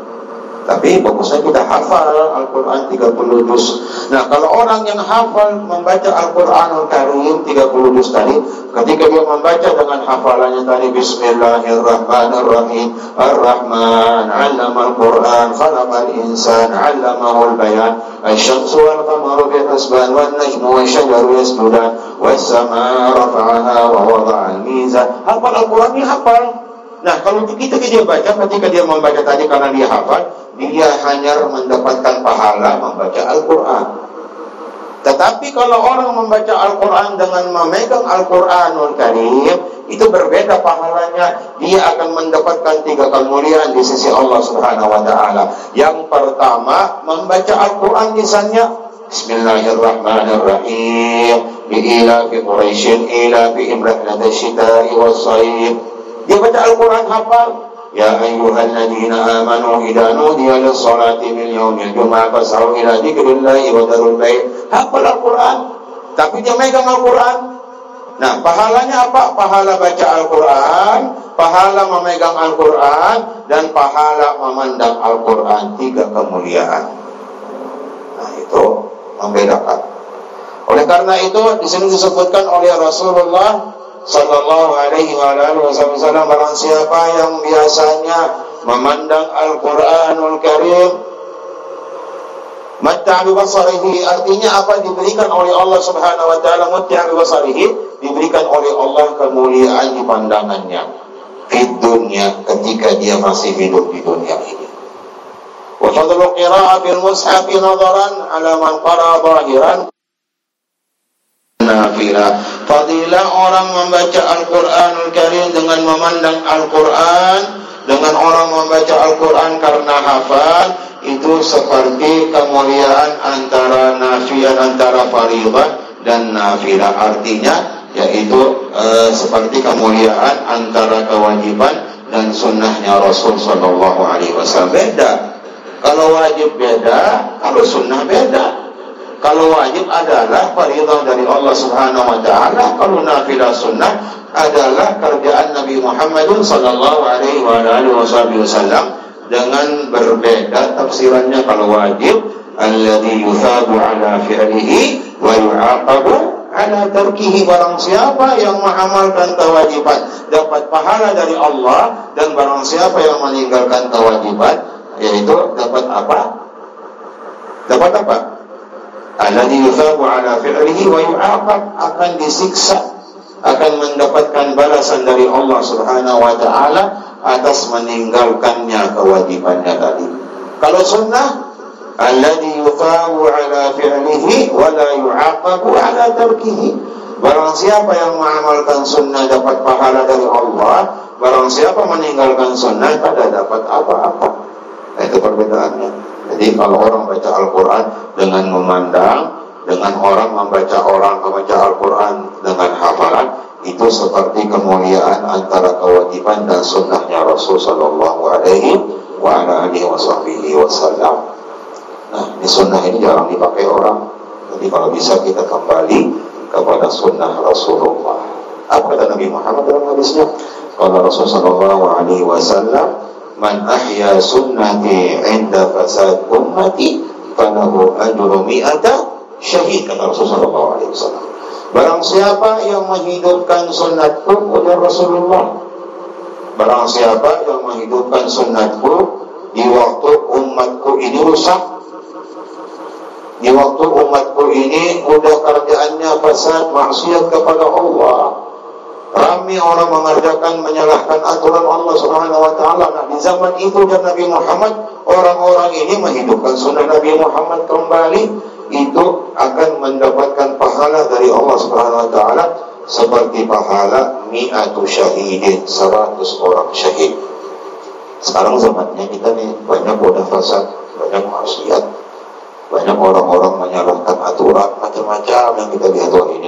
[SPEAKER 1] Tapi bagusnya kita hafal Al-Quran 30 juz. Nah kalau orang yang hafal membaca Al-Quran Al-Karim 30 juz tadi, ketika dia membaca dengan hafalannya tadi Bismillahirrahmanirrahim Ar-Rahman, Allama Al-Quran, Khalaqal Insan, Allamahu Al-Bayan, Al-Syamsu wal-Qamaru bi-Hasban, Wal-Najmu wa-Syajaru yasmudan, Was-Sama rafa'aha wa wada'al mizan. Hafal Al-Quran ini hafal. Nah, kalau begitu dia baca, ketika dia membaca tadi karena dia hafal, dia hanya mendapatkan pahala membaca Al-Quran. Tetapi kalau orang membaca Al-Quran dengan memegang Al-Quranul Karim, itu berbeda pahalanya. Dia akan mendapatkan tiga kemuliaan di sisi Allah Subhanahu wa taala. Yang pertama, membaca Al-Quran misalnya Bismillahirrahmanirrahim. Ila fi Quraisyin ila fi imrahlat syita'i was dia baca Al-Quran hafal. Ya ayuhal ladhina amanu idha nudiya lissalati min yawmi jum'ah fas'au ila dzikrillahi wa darul bayi Hafal Al-Quran, tapi dia megang Al-Quran. Nah, pahalanya apa? Pahala baca Al-Quran, pahala memegang Al-Quran, dan pahala memandang Al-Quran. Tiga kemuliaan. Nah, itu membedakan. Oleh karena itu, di sini disebutkan oleh Rasulullah Sallallahu alaihi wa alihi wasallam barang siapa yang biasanya memandang Al-Qur'anul Karim Matta basarihi artinya apa diberikan oleh Allah Subhanahu wa taala matta basarihi diberikan oleh Allah kemuliaan di pandangannya di dunia ketika dia masih hidup di dunia ini. Wa fadlu qira'atil mushaf nadaran ala man qara zahiran nafilah. Fadilah orang membaca Al-Quranul Karim dengan memandang Al-Quran, dengan orang membaca Al-Quran karena hafal, itu seperti kemuliaan antara nafilah antara faridah dan nafilah. Artinya, yaitu e, seperti kemuliaan antara kewajiban dan sunnahnya Rasul Wasallam beda. Kalau wajib beda, kalau sunnah beda. Kalau wajib adalah faridah dari Allah Subhanahu wa taala, kalau nafilah sunnah adalah kerjaan Nabi Muhammad sallallahu alaihi wasallam dengan berbeda tafsirannya kalau wajib alladhi yuthabu ala fi'lihi wa yu'aqabu ala tarkihi barang siapa yang mengamalkan kewajiban dapat pahala dari Allah dan barang siapa yang meninggalkan kewajiban yaitu dapat apa? Dapat apa? Alladhi yuthabu ala fi'lihi wa yu'aqab akan disiksa akan mendapatkan balasan dari Allah Subhanahu wa taala atas meninggalkannya kewajibannya tadi. Kalau sunnah alladhi yuthabu ala fi'lihi wa la yu'aqabu ala tarkihi. Barang siapa yang mengamalkan sunnah dapat pahala dari Allah, barang siapa meninggalkan sunnah tidak dapat apa-apa. Itu perbedaannya. Jadi kalau orang baca Al-Quran dengan memandang, dengan orang membaca orang membaca Al-Quran dengan hafalan, itu seperti kemuliaan antara kewajiban dan sunnahnya Rasul Sallallahu Alaihi Wasallam. Nah, di sunnah ini jarang dipakai orang. Jadi kalau bisa kita kembali kepada sunnah Rasulullah. Apa kata Nabi Muhammad dalam hadisnya? Kalau Rasul Sallallahu Alaihi Wasallam man ahya sunnati inda fasad ummati falahu ajru mi'ata syahid kata Rasulullah SAW. Barang siapa yang menghidupkan sunnatku oleh Rasulullah. Barang siapa yang menghidupkan sunnatku di waktu umatku ini rusak. Di waktu umatku ini udah kerjaannya fasad maksiat kepada Allah Rami orang mengerjakan menyalahkan aturan Allah Subhanahu wa taala. Nah, di zaman itu dan Nabi Muhammad, orang-orang ini menghidupkan sunnah Nabi Muhammad kembali itu akan mendapatkan pahala dari Allah Subhanahu wa taala seperti pahala mi'atu syahidin, 100 orang syahid. Sekarang zamannya kita nih banyak udah fasad, banyak maksiat, banyak orang-orang menyalahkan aturan macam-macam yang kita lihat ini.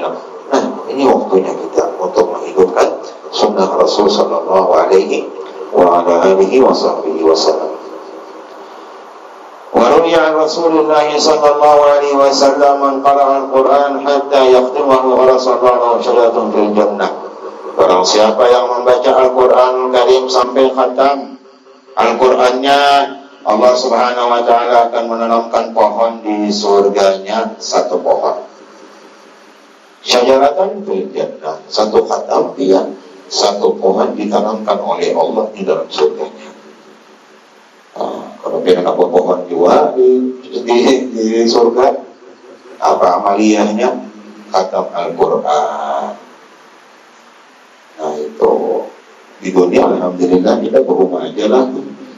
[SPEAKER 1] Nah, ini waktunya kita untuk menghidupkan sunnah Rasul Sallallahu Alaihi وعلى آله وصحبه وسلم وروي عن رسول الله صلى الله عليه وسلم من قرأ القرآن حتى يختمه ورسول الله شجرة في الجنة Barang siapa yang membaca Al-Quran Karim sampai khatam Al-Qurannya Allah subhanahu wa ta'ala akan menanamkan pohon di surganya Satu pohon Syajaratan fil jannah Satu khatam dia Satu pohon ditanamkan oleh Allah di dalam surganya. Nah, Kalau dia apa pohon juga di, di, di surga? Apa amaliyahnya? Khatam Al-Quran. Nah itu di dunia alhamdulillah kita berumah aja lah.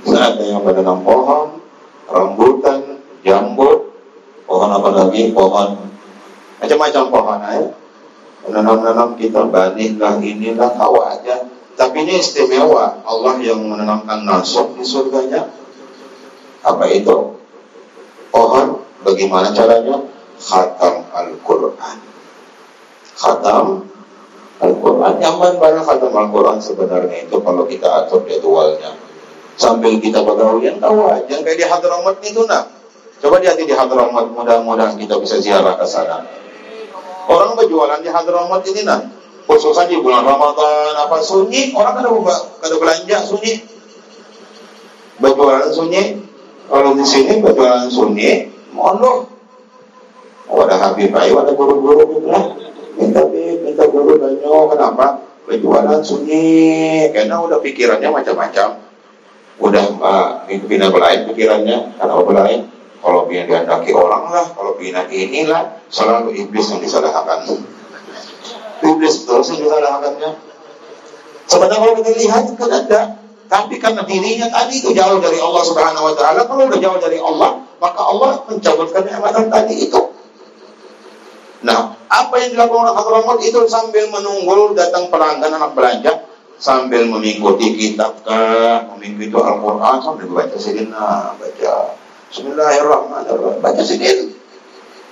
[SPEAKER 1] Saat ada yang menanam pohon, rambutan, jambu, pohon apa lagi, pohon macam-macam pohon aja. Menanam-nanam kita banih lah inilah aja. Tapi ini istimewa Allah yang menanamkan nasab di surganya. Apa itu? Pohon bagaimana caranya? Khatam Al-Quran. Khatam Al-Quran nyaman banget khatam Al-Quran sebenarnya itu kalau kita atur jadwalnya sambil kita yang tahu aja kayak di Hadramaut itu nak coba lihat di Hadramaut mudah-mudahan kita bisa ziarah ke sana orang berjualan di Hadramaut ini nak khususnya di bulan Ramadan apa sunyi orang kada buka kada belanja sunyi. Berjualan sunyi kalau di sini berjualan sunyi mohon oh, ada Habib Ayo ada guru-guru gitu lah minta minta guru danyo kenapa? Penjualan sunyi. Karena udah pikirannya macam-macam. Udah uh, bina lain pikirannya karena apa lain kalau bina diandaki orang lah kalau bina inilah selalu iblis yang disalahkan. Iblis terus yang disalahkannya sebenarnya kalau kita lihat kan ada. Tapi karena dirinya tadi itu jauh dari Allah Subhanahu Wa Taala kalau udah jauh dari Allah maka Allah mencabutkan nikmat tadi itu. Nah, apa yang dilakukan orang Hadramaut itu sambil menunggu datang pelanggan anak belanja, sambil mengikuti kitab kah, mengikuti Al-Quran, sambil baca sidina, baca Bismillahirrahmanirrahim, baca sidin.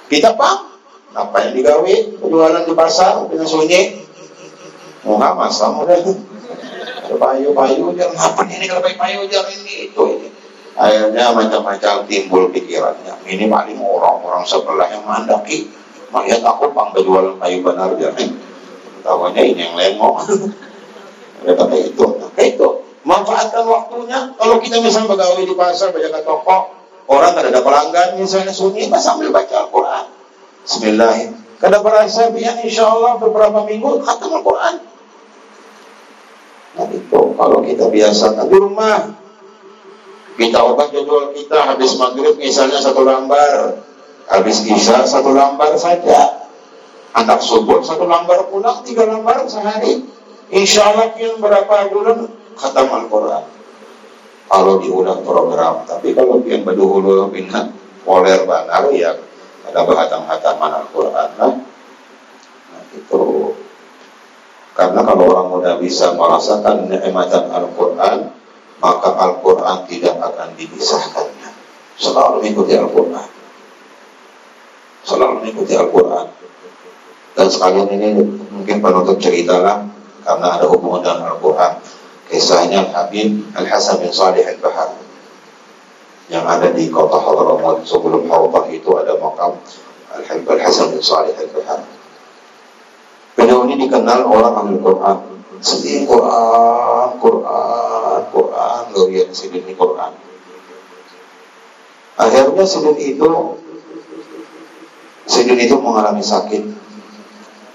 [SPEAKER 1] Kita pang, apa yang digawe, jualan di pasar, dengan sunyi, Muhammad sama deh. Payu-payu, jangan apa ini kalau payu jangan ini itu ini. Akhirnya macam-macam timbul pikirannya. Ini paling orang-orang sebelah yang mandaki Mayat aku pang berjualan kayu benar nih. Tahunya ini yang lengok. Kata itu. Nah, itu. Manfaatkan waktunya. Kalau kita misalnya pegawai di pasar, baca ke toko, orang tidak ada pelanggan, misalnya sunyi, pas sambil baca Al-Quran. Bismillahirrahmanirrahim. Kada berasa biar insya Allah beberapa minggu khatam Al-Quran. Nah itu kalau kita biasa di rumah kita obat jadwal kita habis maghrib misalnya satu lembar Habis Isya satu lembar saja. Anak subuh satu lembar pulang, tiga lembar sehari. Insya Allah yang berapa bulan khatam Al-Quran. Kalau diulang program. Tapi kalau yang berdahulu pindah poler banar ya ada bahatam-hataman Al-Quran. Nah, itu karena kalau orang muda bisa merasakan nikmatan Al-Quran, maka Al-Quran tidak akan dipisahkannya. Selalu mengikuti Al-Quran selalu mengikuti Al-Quran dan sekalian ini mungkin penutup cerita karena ada hubungan dengan Al-Quran kisahnya Habib Al-Hasan bin Salih Al-Bahar yang ada di kota Hadramaut sebelum Hawbah itu ada makam Al-Habib Al-Hasan bin Salih Al-Bahar beliau ini dikenal orang Al-Quran sedih Quran, Quran, Quran, Dorian Sidin Quran. Akhirnya Sidin itu Sidin itu mengalami sakit.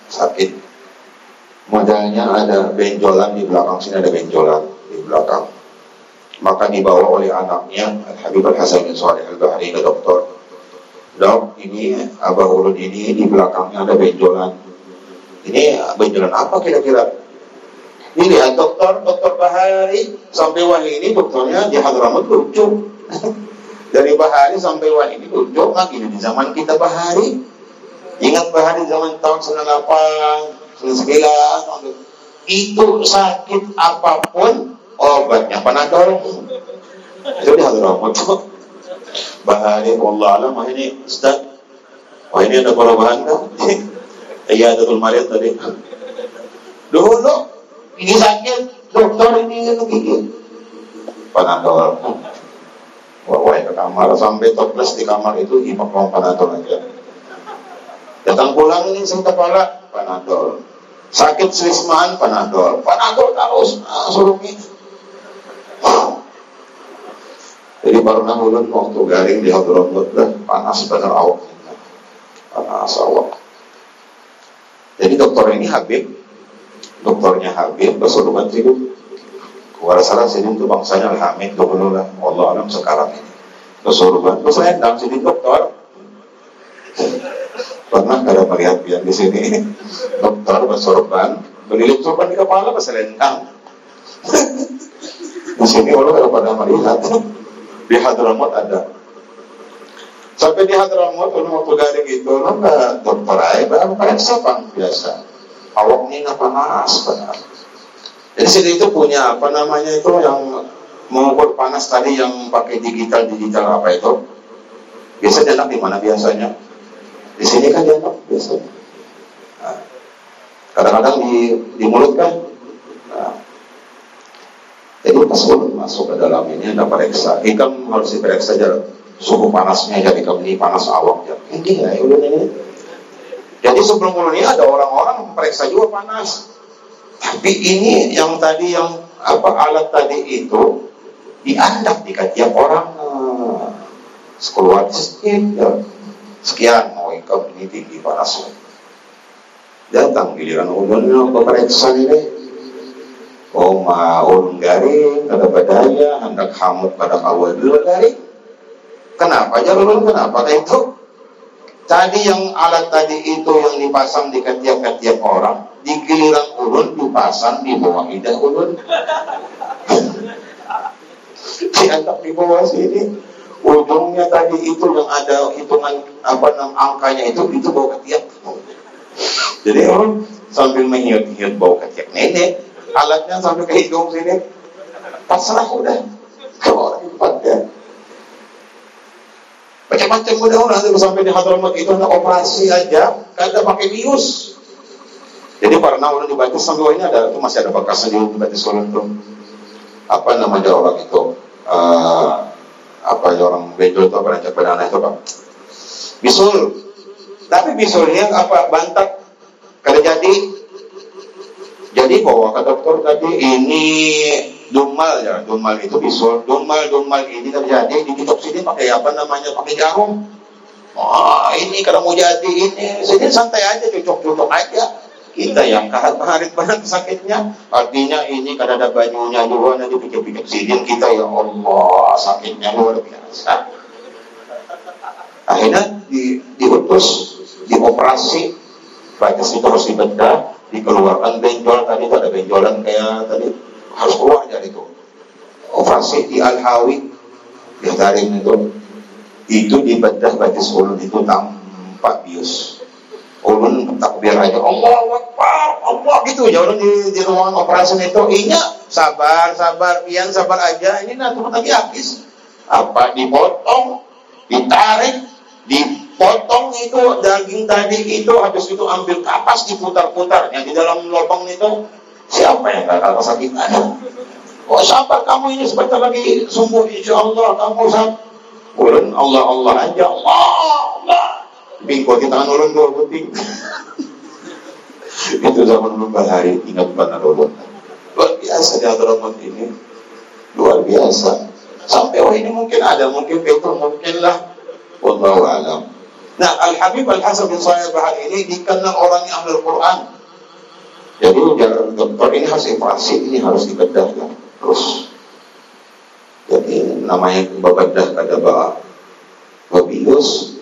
[SPEAKER 1] Sakit Modalnya ada benjolan di belakang Sini ada benjolan di belakang. Maka dibawa oleh anaknya Habib Al-Hasan bin Salih Al-Bahri ke dokter Dok, ini Abah Ulun ini di belakangnya ada benjolan. Ini benjolan apa kira-kira? Ini lihat dokter, dokter Bahari. Sampai wah ini dokternya di Hadramaut lucu. Dari Bahari sampai wah ini ujuk lagi di zaman kita Bahari. Ingat Bahari zaman tahun 98, 99, itu sakit apa pun obatnya panadol. Itu di Hadramaut. Bahari Allah alam ini Ustaz. Wah ini ada perubahan kan? Iya ada marid tadi. Dulu ini sakit dokter ini gigit panadol bawa ke kamar sampai toples di kamar itu imak panadol aja datang pulang ini sakit kepala panadol sakit selismaan panadol. Panadol terus nah, suruh jadi baru ulun waktu garing di Hadramut lah panas benar awak. Panas awak. Jadi dokter ini Habib. Dokternya Habib Rasulullah itu Wala salah sini itu bangsanya Al-Hamid dulu lah. Allah alam sekarang ini. Rasulullah terus saya endang sini dokter pernah ada melihat yang di sini dokter bersorban beli sorban di kepala pas lentang. Di sini Allah kalau pada melihat di Hadramut ada. Sampai di Hadramut kalau waktu garing itu nggak dokter aja bukan siapa? Biasa. Awak ini panas panas jadi sini itu punya apa namanya itu yang mengukur panas tadi yang pakai digital digital apa itu? Biasa enak di mana biasanya di sini kan enak biasanya nah, kadang-kadang di di mulut kan nah, jadi pas masuk ke dalam ini ada periksa. Ikan harus diperiksa aja suhu panasnya jadi ini panas awak ya. Ini ya ulun ini. Jadi sebelum ulun ini ada orang-orang periksa juga panas. Tapi ini yang tadi yang apa alat tadi itu diandak di tiap orang uh, sekeluar ya. sekian ikan ini tinggi panasnya datang giliran ulun ke periksa ini Oh maun garing kada badaya hendak hamut pada awal dulu garing. Kenapa jalurun kenapa nah, itu? Tadi yang alat tadi itu yang dipasang di ketiak-ketiak orang, di giliran ulun dipasang di bawah lidah ulun. Dianggap di bawah sini. Ujungnya tadi itu yang ada hitungan apa nam angkanya itu itu bau ketiak. Jadi orang sambil menghiyut-hiyut bau ketiak. Nenek, alatnya sampai ke hidung sini. Pasrah udah. Kalau orang ya macam-macam udah orang sampai di Hadramaut itu ada operasi aja. Kada pakai bius. Jadi pernah orang dibaca sampai ini ada itu masih ada bekasnya di batis sekolah itu. Apa namanya orang itu uh, apa ya orang bejo itu apa rancak banana itu pak? Bisul. Tapi bisulnya apa? Bantak. Kada jadi. Jadi bahwa kata dokter tadi ini dumal ya, dumal itu bisul, dumal dumal ini terjadi di kitab sini pakai apa namanya? Pakai jarum. Wah ini kalau mau jadi ini, sini santai aja, cocok-cocok aja. Kita yang kahat harit banget sakitnya. Artinya ini kada ada banyunya juga nanti pikir-pikir sidin kita ya Allah sakitnya luar biasa. Akhirnya di, diutus, dioperasi, baca itu harus dibedah, dikeluarkan benjol tadi itu ada benjolan kayak tadi harus keluar dari itu operasi di Al-Hawi di taring itu itu dibedah batis ulun itu tanpa bius ulun takbir aja Allah Akbar Allah gitu. Ya ulun di, di ruangan operasi itu iya sabar sabar pian sabar aja. Ini nanti lagi habis. Apa? Dipotong ditarik di potong itu daging tadi itu habis itu ambil kapas diputar-putar. Yang di dalam lubang itu siapa yang bakal kesakitan oh sabar kamu ini? Sebentar lagi sembuh insya Allah kamu sabar ulun Allah Allah aja Allah Allah bingko kita kan ulun dua penting itu zaman ulun bahari ingat pada ulun luar biasa di Adramat ini luar biasa sampai wah ini mungkin ada mungkin itu mungkin lah Wallahu alam Nah, Al-Habib Al-Hasan bin Shalih Bahar ini dikenal orang yang ahli Quran. Jadi dokter ini harus operasi, ini harus dibedah ya. Terus jadi namanya bebedah pada bah babius.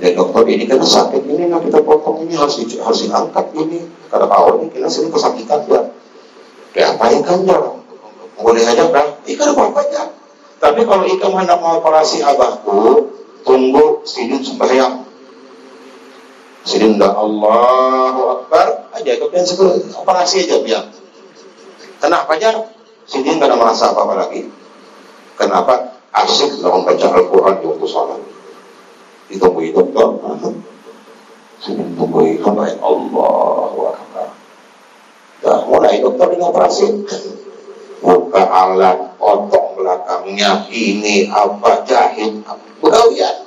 [SPEAKER 1] Ada dokter ini kan sakit ini nah kita potong ini harus di, harus diangkat ini. Karena ini kita sering kesakitan ya. Kayak apa ya kan ya? Boleh aja kan? Ikan apa aja. Tapi kalau ikan hendak mau operasi abahku, tunggu sidin sembahyang sidin dah Allahu Akbar aja kemudian sebelum operasi aja biar kenapa aja sidin gak ada merasa apa-apa lagi kenapa asik dalam baca Al-Quran di waktu sholat itu dong sidin tunggu itu baik Allahu Akbar. Dah mulai dokter ini operasi buka alat otong belakangnya, ini apa, jahit, begawian.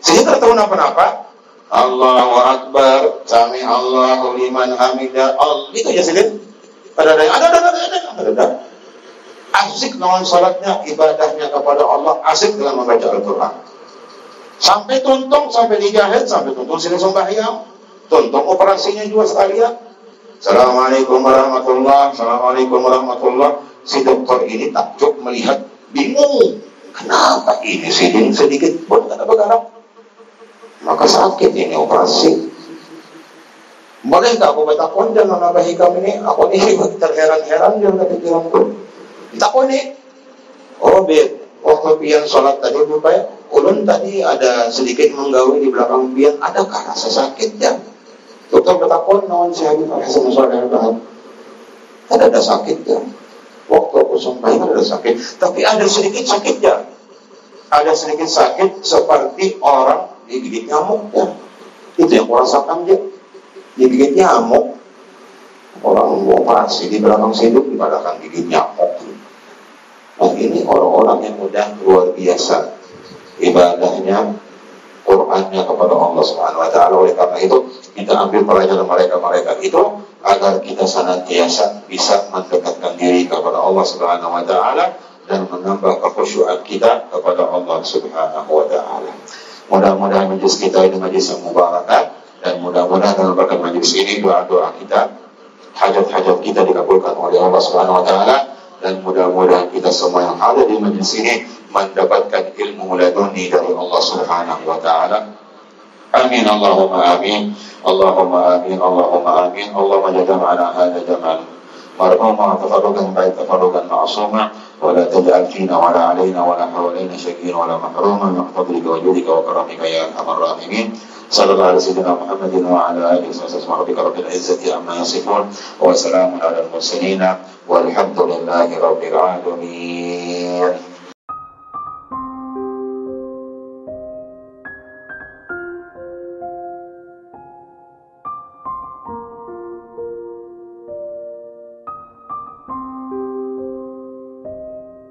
[SPEAKER 1] Sehingga tahu apa-apa, Allahu Akbar, sami Allahu liman hamidah, Allah, itu ya. Ada ada ada ada ada ada ada ada. Asik dengan salatnya, ibadahnya kepada Allah, asik dengan membaca Al-Quran. Sampai tuntung, sampai dijahit, sampai tuntung sini sembahyang, tuntung operasinya juga sekalian. Assalamualaikum warahmatullahi Assalamualaikum warahmatullahi Si dokter ini takjub melihat bingung. Kenapa ini sidin sedikit pun tidak bergerak? Maka sakit ini operasi. Boleh aku bertakon dan menabahi kami ini? Aku ini terheran-heran dia nggak pikiranku. Takon nih. Oh, bet. Waktu pian sholat tadi ya. Ulun tadi ada sedikit menggawi di belakang pian. Adakah rasa sakit ya? Dokter bertakon nawan si Habib Hasan Saleh Bahab. Ada ada sakit ya. Waktu aku sampaikan ada sakit, tapi ada sedikit sakit ya. Ada sedikit sakit seperti orang digigit nyamuk ya. Itu yang kurasakan dia. Digigit nyamuk. Orang mau operasi di belakang hidup dibadakan gigit nyamuk. Nah ini orang-orang yang mudah luar biasa ibadahnya Qurannya kepada Allah Subhanahu wa taala. Oleh karena itu, kita ambil pelajaran mereka-mereka itu agar kita senantiasa bisa mendekatkan diri kepada Allah Subhanahu wa taala dan menambah kekhusyuan kita kepada Allah Subhanahu wa taala. Mudah-mudahan majlis kita ini majlis yang mubarakah dan mudah-mudahan dalam berkat majlis ini doa-doa kita hajat-hajat kita dikabulkan oleh Allah Subhanahu wa taala dan mudah-mudahan kita semua yang ada di majlis ini mendapatkan ilmu laduni dari Allah Subhanahu wa taala. Amin Allahumma amin. Allahumma amin Allahumma amin. Allahumma jadana ala hada jamal. Marhumah tafarrukan baik tafarukan ma'asumah. ولا تجعل فينا ولا علينا ولا حوالينا شقيا ولا محروما من فضلك وجودك وكرمك يا أرحم الراحمين. صلى الله على سيدنا محمد وعلى آله وصحبه وسلم. ربك رب العزة عما يصفون وسلام على المرسلين والحمد لله رب العالمين.